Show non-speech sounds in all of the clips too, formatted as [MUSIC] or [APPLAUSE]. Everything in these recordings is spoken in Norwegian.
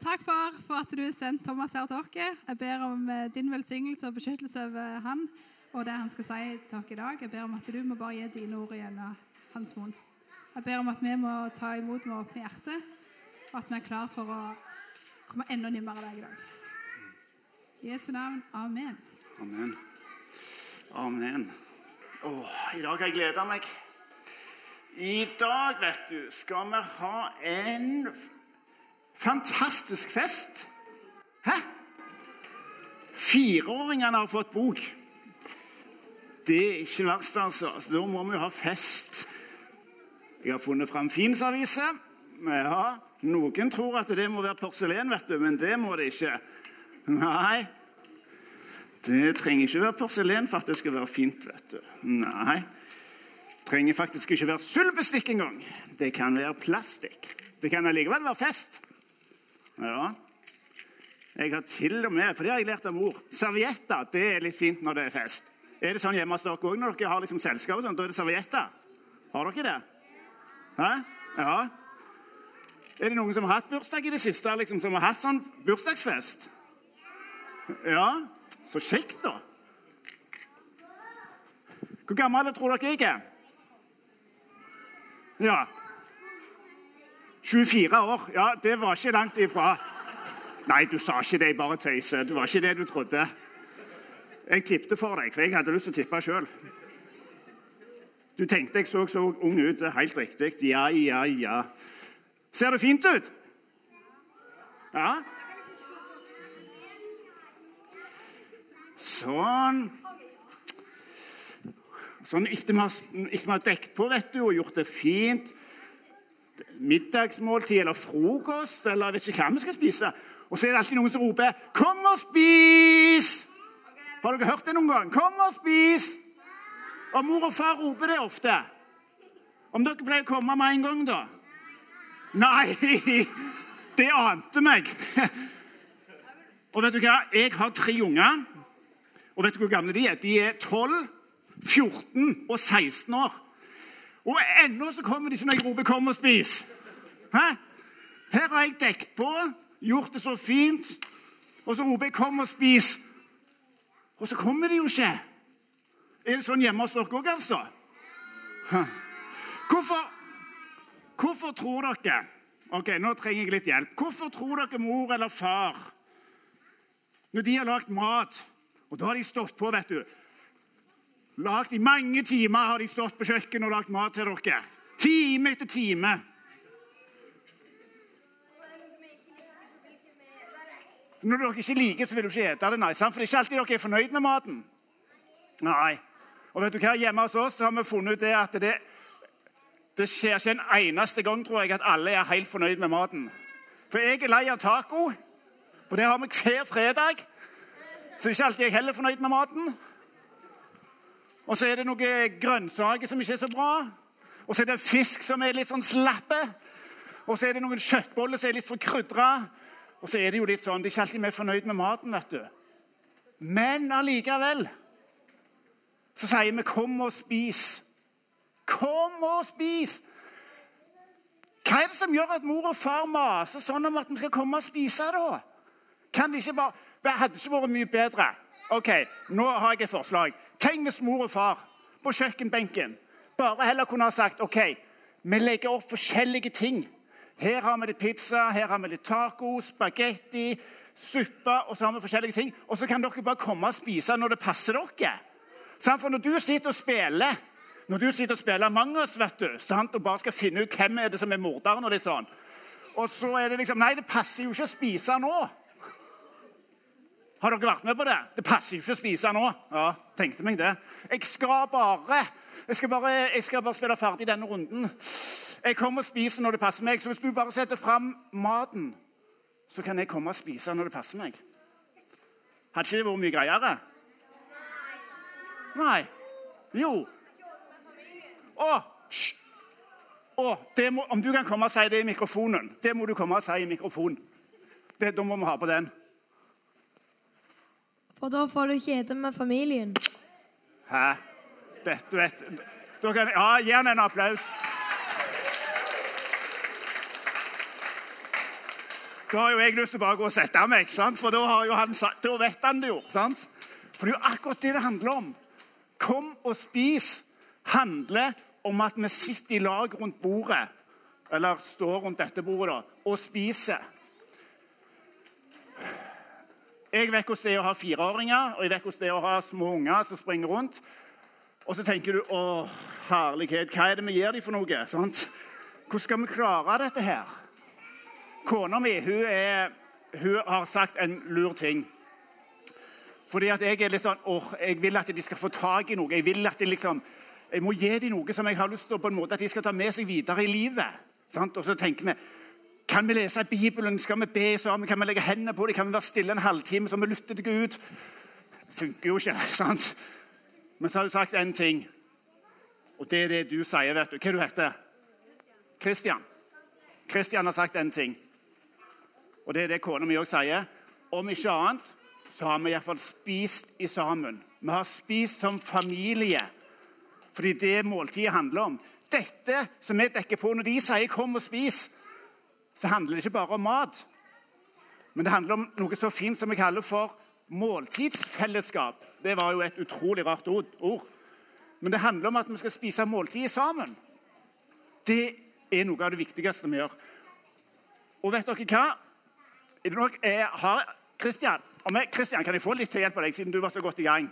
Takk, far, for at du har sendt Thomas her til oss. Jeg ber om eh, din velsignelse og beskyttelse over han og det han skal si til oss i dag. Jeg ber om at du må bare gi dine ord gjennom hans munn. Jeg ber om at vi må ta imot med åpne hjerter, og at vi er klar for å komme enda nærmere deg i dag. I Jesu navn. Amen. Amen. Amen. Åh, I dag har jeg gleda meg. I dag, vet du, skal vi ha en Fantastisk fest! Hæ? Fireåringene har fått bok. Det er ikke verst, altså. Så da må vi jo ha fest. Jeg har funnet fram Fins avise. Ja, noen tror at det må være porselen, vet du, men det må det ikke. Nei, det trenger ikke være porselen for at det skal være fint. vet du. Nei, det trenger faktisk ikke være sølvbestikk engang. Det kan være plastikk. Det kan allikevel være fest. Ja. Jeg har til og med, for det har jeg lært av mor, servietter. Det er litt fint når det er fest. Er det sånn hjemme hos dere òg når dere har liksom selskap? og sånt, Da er det servietter. Har dere det? Hæ? Ja. Er det noen som har hatt bursdag i det siste? Liksom, som har hatt sånn bursdagsfest? Ja? Så kjekt, da. Hvor gammel tror dere jeg er? Ja, 24 år. Ja, det var ikke langt ifra. Nei, du sa ikke det, jeg bare tøyser. Det var ikke det du trodde. Jeg tipte for deg, for jeg hadde lyst til å tippe sjøl. Du tenkte jeg så så ung ut. Det er helt riktig. Ja, ja, ja. Ser det fint ut? Ja? Sånn. Sånn etter vi har dekket på vet du, og gjort det fint, middagsmåltid eller frokost eller jeg vet ikke hva vi skal spise. Og så er det alltid noen som roper 'Kom og spis!' Har dere hørt det noen gang? 'Kom og spis!' Og mor og far roper det ofte. Om dere pleier å komme med en gang, da? Nei! [LAUGHS] Det ante meg. [LAUGHS] Og vet du hva? Jeg har tre unger. Og vet du hvor gamle de er? De er 12, 14 og 16 år. Og ennå så kommer de ikke når jeg roper 'kom og spis'. Hæ? Her har jeg dekt på, gjort det så fint, og så roper jeg 'kom og spis'. Og så kommer de jo ikke. Er det sånn hjemme hos dere òg, altså? Hæ. Hvorfor, hvorfor tror dere Ok, nå trenger jeg litt hjelp. Hvorfor tror dere mor eller far, når de har lagd mat, og da har de stått på, vet du Lagt, I mange timer har de stått på kjøkkenet og lagd mat til dere. Time etter time. Når dere ikke liker, så vil du ikke ete det. nei, sant? For det er ikke alltid dere er fornøyd med maten. Nei. Og vet du hva? Hjemme hos oss har vi funnet ut det at det, det skjer ikke en eneste gang tror jeg, at alle er helt fornøyd med maten. For jeg er lei av taco, og det har vi hver fredag. Så det er ikke alltid jeg heller fornøyd med maten. Og så er det noe grønnsaker som ikke er så bra. Og så er det fisk som er litt sånn slappe. Og så er det noen kjøttboller som er litt for krydra. Og så er det jo litt sånn, De er ikke alltid mer fornøyd med maten, vet du. Men allikevel så sier vi 'kom og spis'. Kom og spis! Hva er det som gjør at mor og far maser sånn om at vi skal komme og spise, da? Kan de ikke bare Det hadde ikke vært mye bedre. OK, nå har jeg et forslag. Tenk hvis mor og far på kjøkkenbenken bare heller kunne ha sagt OK, vi legger opp forskjellige ting. Her har vi litt pizza, her har vi litt taco, spagetti, suppe, og så har vi forskjellige ting. Og så kan dere bare komme og spise når det passer dere. For når du sitter og spiller når du sitter og spiller Mangos vet du, sant? og bare skal finne ut hvem er det som er morderen og litt sånn, og så er det liksom Nei, det passer jo ikke å spise nå. Har dere vært med på det? Det passer jo ikke å spise nå. Ja, tenkte meg det. Jeg skal bare jeg skal bare, jeg skal bare spille ferdig denne runden. Jeg kommer og spiser når det passer meg. Så hvis du bare setter fram maten, så kan jeg komme og spise når det passer meg. Hadde ikke det vært mye greiere? Nei. Jo. Å, hysj! Om du kan komme og si det i mikrofonen Det må du komme og si i mikrofonen. Det, da må vi ha på den. For da får du kjede med familien. Hæ? Dette vet du kan, Ja, gi han en applaus. Da har jo jeg lyst til å bare gå og sette meg, ikke sant? for da, han, da vet han det jo. sant? For det er jo akkurat det det handler om. Kom og spis handler om at vi sitter i lag rundt bordet, eller står rundt dette bordet, da, og spiser. Jeg vet hvordan det er å ha fireåringer, og jeg vet hvordan det er å ha små unger som springer rundt. Og så tenker du å, herlighet, hva er det vi gir dem for noe? sant? Hvordan skal vi klare dette her? Kona mi hun, er, hun har sagt en lur ting. Fordi at jeg er litt sånn, åh, jeg vil at de skal få tak i noe. Jeg vil at de liksom, jeg må gi dem noe som jeg har lyst til på en måte at de skal ta med seg videre i livet. Sant? Og så tenker vi kan vi lese Bibelen, skal vi be sammen, kan vi legge hendene på dem, kan vi være stille en halvtime så vi lytter til Gud? funker jo ikke. [LAUGHS] sant? Men så har hun sagt én ting, og det er det du sier. vet du. Hva du heter Kristian. Kristian har sagt én ting, og det er det kona mi òg sier. Om ikke annet så har vi iallfall spist i sammen. Vi har spist som familie. Fordi det måltidet handler om. Dette som vi dekker på når de sier 'kom og spis', så handler det ikke bare om mat. Men det handler om noe så fint som vi kaller for måltidsfellesskap. Det var jo et utrolig rart ord. Men det handler om at vi skal spise måltid sammen. Det er noe av det viktigste vi gjør. Og vet dere hva? Er det nok jeg har Kristian, om jeg, Christian, kan jeg få litt til hjelp av deg, siden du var så godt i gang?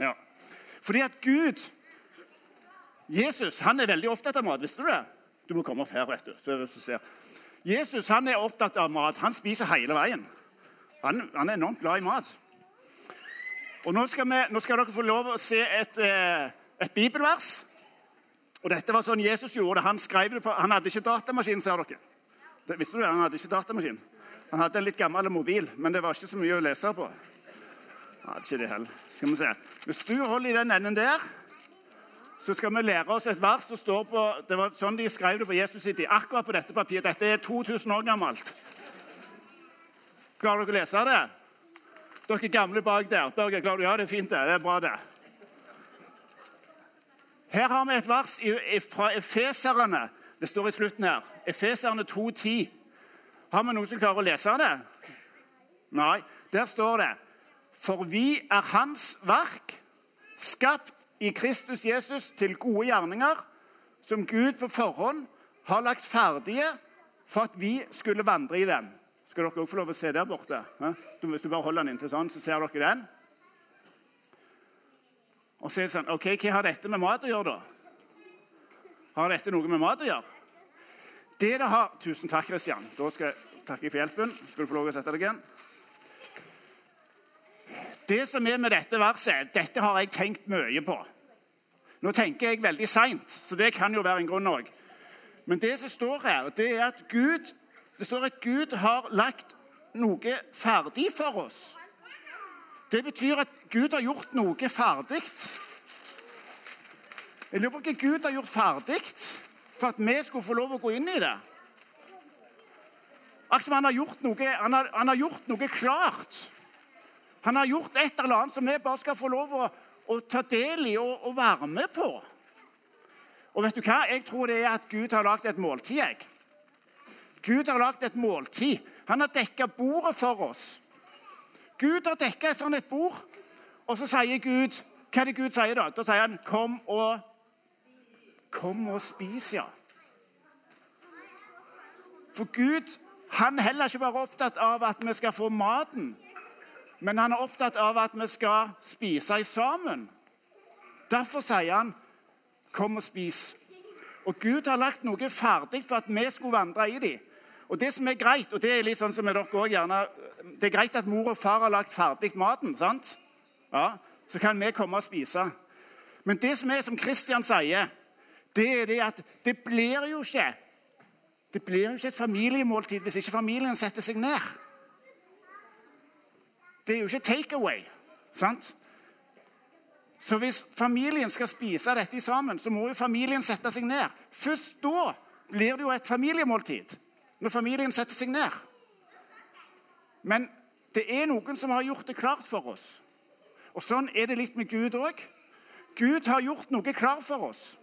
Ja. Fordi at Gud, Jesus, han er veldig opptatt av mat. Visste du det? Du må komme opp her, vet du. før du ser. Jesus han er opptatt av mat. Han spiser hele veien. Han, han er enormt glad i mat. Og nå skal, vi, nå skal dere få lov å se et, eh, et bibelvers. Og dette var sånn Jesus gjorde det. Han det på, han hadde ikke datamaskin, ser dere. Det, visste du? Han hadde ikke datamaskin. Han hadde en litt gammel mobil, men det var ikke så mye å lese på. Han hadde ikke det heller. Skal vi se. Hvis du holder i den enden der, så skal vi lære oss et vers som står på Det var sånn de skrev det på Jesus sitt. Akkurat på dette papiret. Dette er 2000 år gammelt. Klarer dere å lese det? Dere gamle bak der. Børge, klarer du? Ja, det er fint, det. Det er bra, det. Her har vi et vers fra Efeserne. Det står i slutten her. Efeserne 2,10. Har vi noen som klarer å lese det? Nei. Der står det For vi er Hans verk, skapt i Kristus Jesus til gode gjerninger, som Gud på forhånd har lagt ferdige for at vi skulle vandre i dem. Skal dere også få lov å se der borte? Hvis du bare holder den inntil sånn, så ser dere den. Og så er det sånn OK, hva har dette med mat å gjøre, da? Har dette noe med mat å gjøre? Det det har Tusen takk, Kristian. Da skal jeg takke for hjelpen. Skal du få lov å sette deg igjen? Det som er med dette verset, dette har jeg tenkt mye på. Nå tenker jeg veldig seint, så det kan jo være en grunn òg. Men det som står her, det er at Gud, det står at Gud har lagt noe ferdig for oss. Det betyr at Gud har gjort noe ferdig. Jeg lurer på hva Gud har gjort ferdig for at vi skulle få lov å gå inn i det. Akkurat som han har gjort noe, han har, han har gjort noe klart. Han har gjort et eller annet som vi bare skal få lov å, å ta del i og, og være med på. Og vet du hva? Jeg tror det er at Gud har lagd et måltid. jeg. Gud har lagd et måltid. Han har dekka bordet for oss. Gud har dekka et sånt et bord, og så sier Gud Hva er det Gud sier da? Da sier han 'Kom og Kom og spis', ja. For Gud han er heller ikke bare opptatt av at vi skal få maten, men han er opptatt av at vi skal spise sammen. Derfor sier han 'Kom og spis'. Og Gud har lagt noe ferdig for at vi skulle vandre i dem. Og det som er greit, og det er litt sånn som dere også gjerne, det er greit at mor og far har lagt ferdig maten. sant? Ja, Så kan vi komme og spise. Men det som er som Kristian sier, det er det at det blir jo ikke det blir jo ikke et familiemåltid hvis ikke familien setter seg ned. Det er jo ikke takeaway. sant? Så hvis familien skal spise dette sammen, så må jo familien sette seg ned. Først da blir det jo et familiemåltid. Når familien setter seg ned. Men det er noen som har gjort det klart for oss. Og sånn er det litt med Gud òg. Gud har gjort noe klart for oss.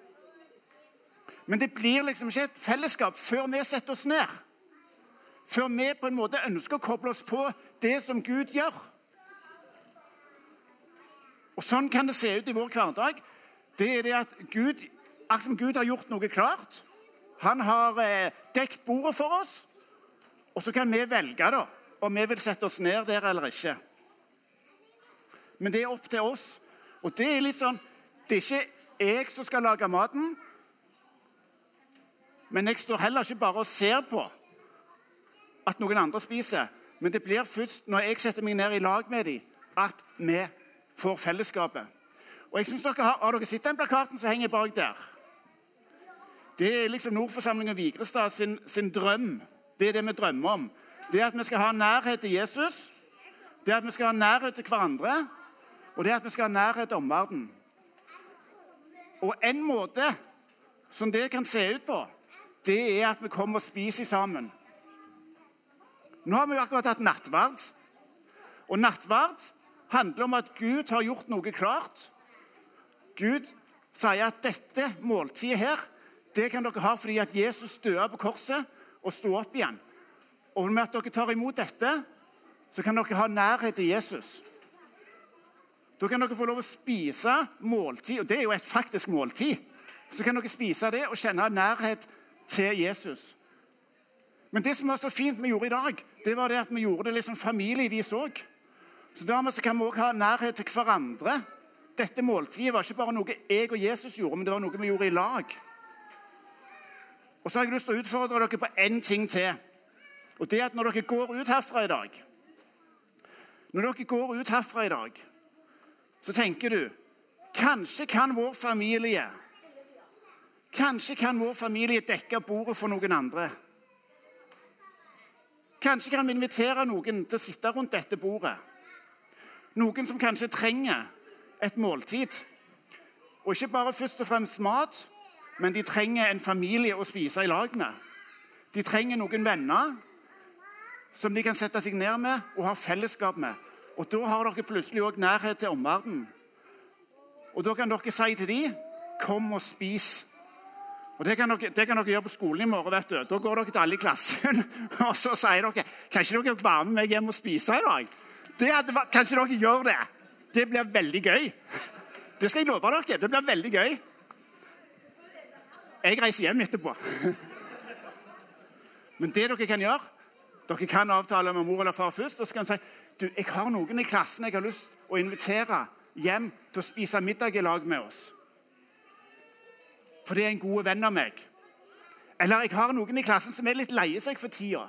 Men det blir liksom ikke et fellesskap før vi setter oss ned. før vi på en måte ønsker å koble oss på det som Gud gjør. Og Sånn kan det se ut i vår hverdag. Det er det at Gud, akkurat Gud har gjort noe klart. Han har eh, dekt bordet for oss, og så kan vi velge da, om vi vil sette oss ned der eller ikke. Men det er opp til oss. Og det er litt sånn Det er ikke jeg som skal lage maten, men jeg står heller ikke bare og ser på at noen andre spiser. Men det blir først når jeg setter meg ned i lag med dem, at vi får fellesskapet. Og jeg synes dere Har, har dere sett den plakaten som henger bak der? Det er liksom Nordforsamlingen Vigrestad sin, sin, drøm. Det er det vi drømmer om. Det er at vi skal ha nærhet til Jesus. Det er at vi skal ha nærhet til hverandre. Og det er at vi skal ha nærhet til omverdenen. Og en måte som det kan se ut på, det er at vi kommer og spiser sammen. Nå har vi jo akkurat hatt nattverd. Og nattverd handler om at Gud har gjort noe klart. Gud sier at dette måltidet her, det kan dere ha fordi at Jesus døde på korset og sto opp igjen. Og med at dere tar imot dette, så kan dere ha nærhet til Jesus. Da kan dere få lov å spise måltid, og det er jo et faktisk måltid. Så kan dere spise det og kjenne nærhet til Jesus. Men det som var så fint vi gjorde i dag, det var det at vi gjorde det liksom familievis òg. Så dermed så kan vi òg ha nærhet til hverandre. Dette måltidet var ikke bare noe jeg og Jesus gjorde, men det var noe vi gjorde i lag. Og så har jeg lyst til å utfordre dere på én ting til. Og det er at når dere går ut herfra i dag Når dere går ut herfra i dag, så tenker du Kanskje kan vår familie Kanskje kan vår familie dekke bordet for noen andre. Kanskje kan vi invitere noen til å sitte rundt dette bordet. Noen som kanskje trenger et måltid. Og ikke bare først og fremst mat, men de trenger en familie å spise i lag med. De trenger noen venner som de kan sette seg ned med og ha fellesskap med. Og Da har dere plutselig òg nærhet til omverdenen. Og Da kan dere si til dem 'Kom og spis'. Og det kan, dere, det kan, dere, gjøre på skolen i morgen. vet du. Da går dere til alle i klassen [LAUGHS] og så sier dere kan ikke dere være med meg hjem og spise i dag. Det hadde, kanskje dere gjør det. Det blir veldig gøy. Det skal jeg love dere. Det blir veldig gøy. Jeg reiser hjem etterpå. Men det dere kan gjøre Dere kan avtale med mor eller far først. og så kan dere si du, jeg har noen i klassen jeg har lyst å invitere hjem til å spise middag i lag med oss for det er en god venn av meg. Eller jeg har noen i klassen som er litt leie seg for tida.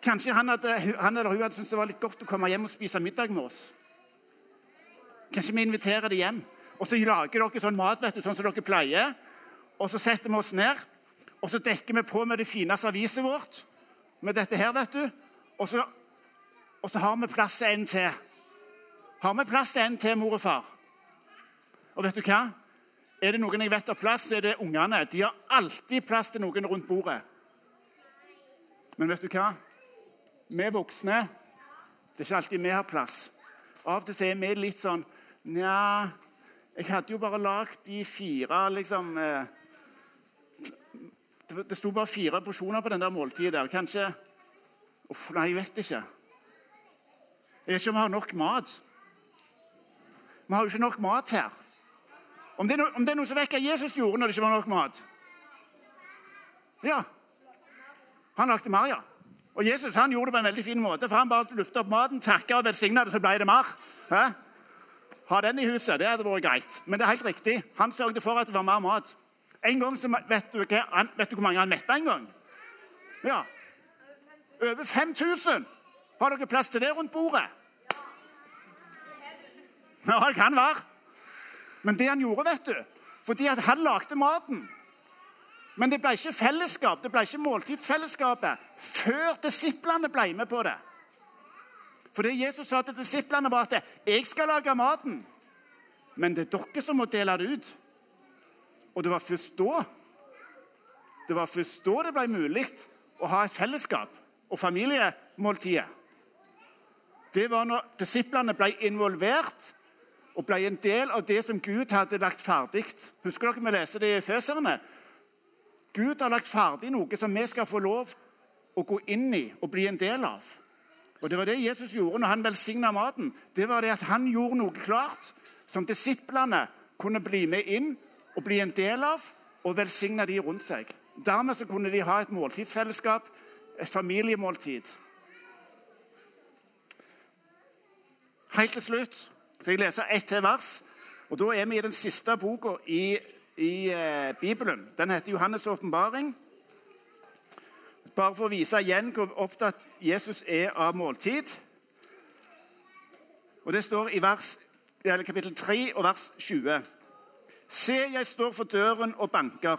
Kanskje han, hadde, han eller hun hadde syntes det var litt godt å komme hjem og spise middag med oss. Kanskje vi inviterer dem hjem. Og så lager dere sånn mat vet du, sånn som dere pleier. Og så setter vi oss ned, og så dekker vi på med det fine serviset vårt. Med dette her, vet du. Og så, og så har vi plass til en til. Har vi plass til en til, mor og far? Og vet du hva? Er det noen jeg vet har plass, så er det ungene. De har alltid plass til noen rundt bordet. Men vet du hva? Vi voksne Det er ikke alltid vi har plass. Av og til er vi litt sånn Nja, jeg hadde jo bare lagd de fire liksom eh, Det sto bare fire porsjoner på den der måltidet der. Kanskje Uff, nei, jeg vet ikke. Jeg vet ikke om vi har nok mat. Vi har jo ikke nok mat her. Om det, er noe, om det er noe som vekker Jesus gjorde når det ikke var nok mat? Ja. Han lagde mer, ja. Og Jesus han gjorde det på en veldig fin måte. for Han bare lufta opp maten, takka og velsigna det, så ble det mer. Hæ? Ha den i huset, det hadde vært greit. Men det er helt riktig. Han sørget for at det var mer mat. En gang så Vet du, vet du hvor mange han metta en gang? Ja. Over 5000. Har dere plass til det rundt bordet? Ja, det kan være. Men det han gjorde, vet du Fordi han lagde maten. Men det ble ikke fellesskap, det ble ikke måltidsfellesskapet før disiplene ble med på det. For det Jesus sa til disiplene, var at 'jeg skal lage maten', men det er dere som må dele det ut. Og det var først da det var først da det ble mulig å ha et fellesskap og familiemåltidet. Det var når disiplene ble involvert og ble en del av det som Gud hadde lagt ferdig. Husker dere vi leste det i Efeserne? Gud har lagt ferdig noe som vi skal få lov å gå inn i og bli en del av. Og Det var det Jesus gjorde når han velsigna maten. Det var det at Han gjorde noe klart som disiplene kunne bli med inn og bli en del av og velsigne de rundt seg. Dermed så kunne de ha et måltidsfellesskap, et familiemåltid. Helt til slutt skal jeg lese ett til vers. og Da er vi i den siste boka i, i eh, Bibelen. Den heter Johannes' åpenbaring. Bare for å vise igjen hvor opptatt Jesus er av måltid. Og Det står i vers, kapittel 3 og vers 20. Se, jeg står for døren og banker.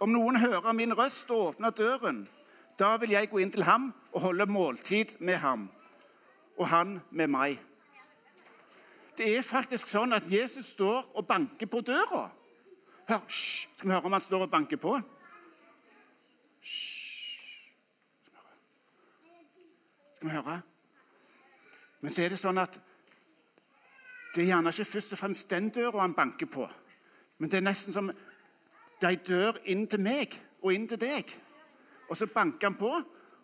Om noen hører min røst og åpner døren, da vil jeg gå inn til ham og holde måltid med ham, og han med meg. Det er faktisk sånn at Jesus står og banker på døra. Hør, Skal vi høre om han står og banker på? Skal vi høre? Men så er det sånn at det er gjerne ikke først og fremst den døra han banker på. Men det er nesten som de dør inn til meg og inn til deg. Og så banker han på,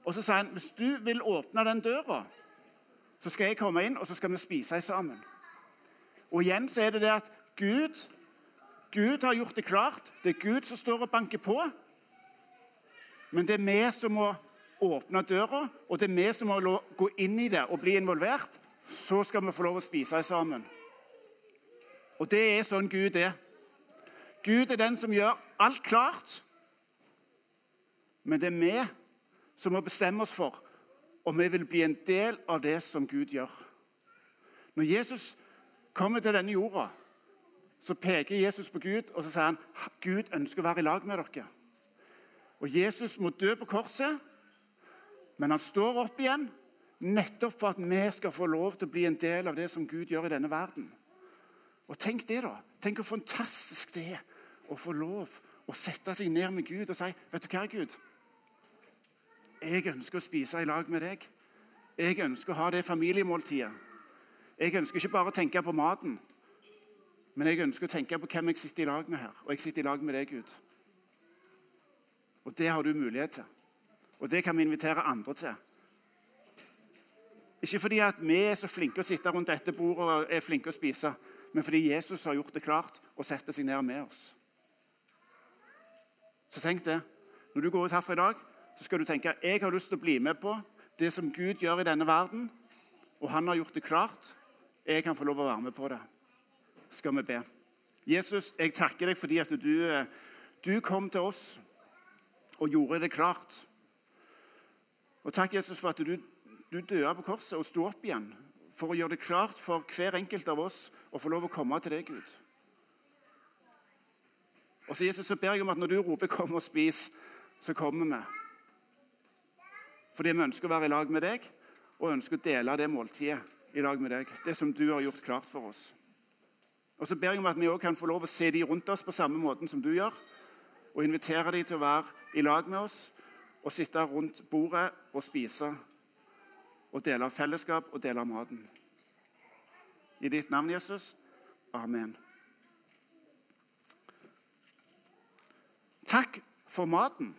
og så sier han hvis du vil åpne den døra, så skal jeg komme inn, og så skal vi spise sammen. Og igjen så er det det at Gud, Gud har gjort det klart. Det er Gud som står og banker på. Men det er vi som må åpne døra, og det er vi som må gå inn i det og bli involvert. Så skal vi få lov å spise sammen. Og det er sånn Gud er. Gud er den som gjør alt klart. Men det er vi som må bestemme oss for om vi vil bli en del av det som Gud gjør. Når Jesus kommer til denne jorda, så peker Jesus på Gud og så sier han, Gud ønsker å være i lag med dere. Og Jesus må dø på korset, men han står opp igjen nettopp for at vi skal få lov til å bli en del av det som Gud gjør i denne verden. Og Tenk det, da. Tenk hvor fantastisk det er å få lov å sette seg ned med Gud og si Vet du hva, Gud? Jeg ønsker å spise i lag med deg. Jeg ønsker å ha det familiemåltidet. Jeg ønsker ikke bare å tenke på maten, men jeg ønsker å tenke på hvem jeg sitter i lag med her. Og jeg sitter i lag med deg, Gud. Og det har du mulighet til. Og det kan vi invitere andre til. Ikke fordi at vi er så flinke å sitte rundt dette bordet og er flinke å spise, men fordi Jesus har gjort det klart og setter seg ned med oss. Så tenk det. Når du går ut herfra i dag, så skal du tenke jeg har lyst til å bli med på det som Gud gjør i denne verden. Og han har gjort det klart. Jeg kan få lov å være med på det. Skal vi be. Jesus, jeg takker deg fordi at du, du kom til oss og gjorde det klart. Og takk, Jesus, for at du, du døde på korset og sto opp igjen for å gjøre det klart for hver enkelt av oss å få lov å komme til deg, Gud. Og så Jesus, så ber jeg om at når du roper 'kom og spis', så kommer vi. Fordi vi ønsker å være i lag med deg og ønsker å dele det måltidet i lag med deg. Det som du har gjort klart for oss. Og så ber jeg om at vi også kan få lov å se de rundt oss på samme måten som du gjør. Og invitere de til å være i lag med oss og sitte rundt bordet og spise. Og dele av fellesskap og dele av maten. I ditt navn, Jesus. Amen. Takk for maten.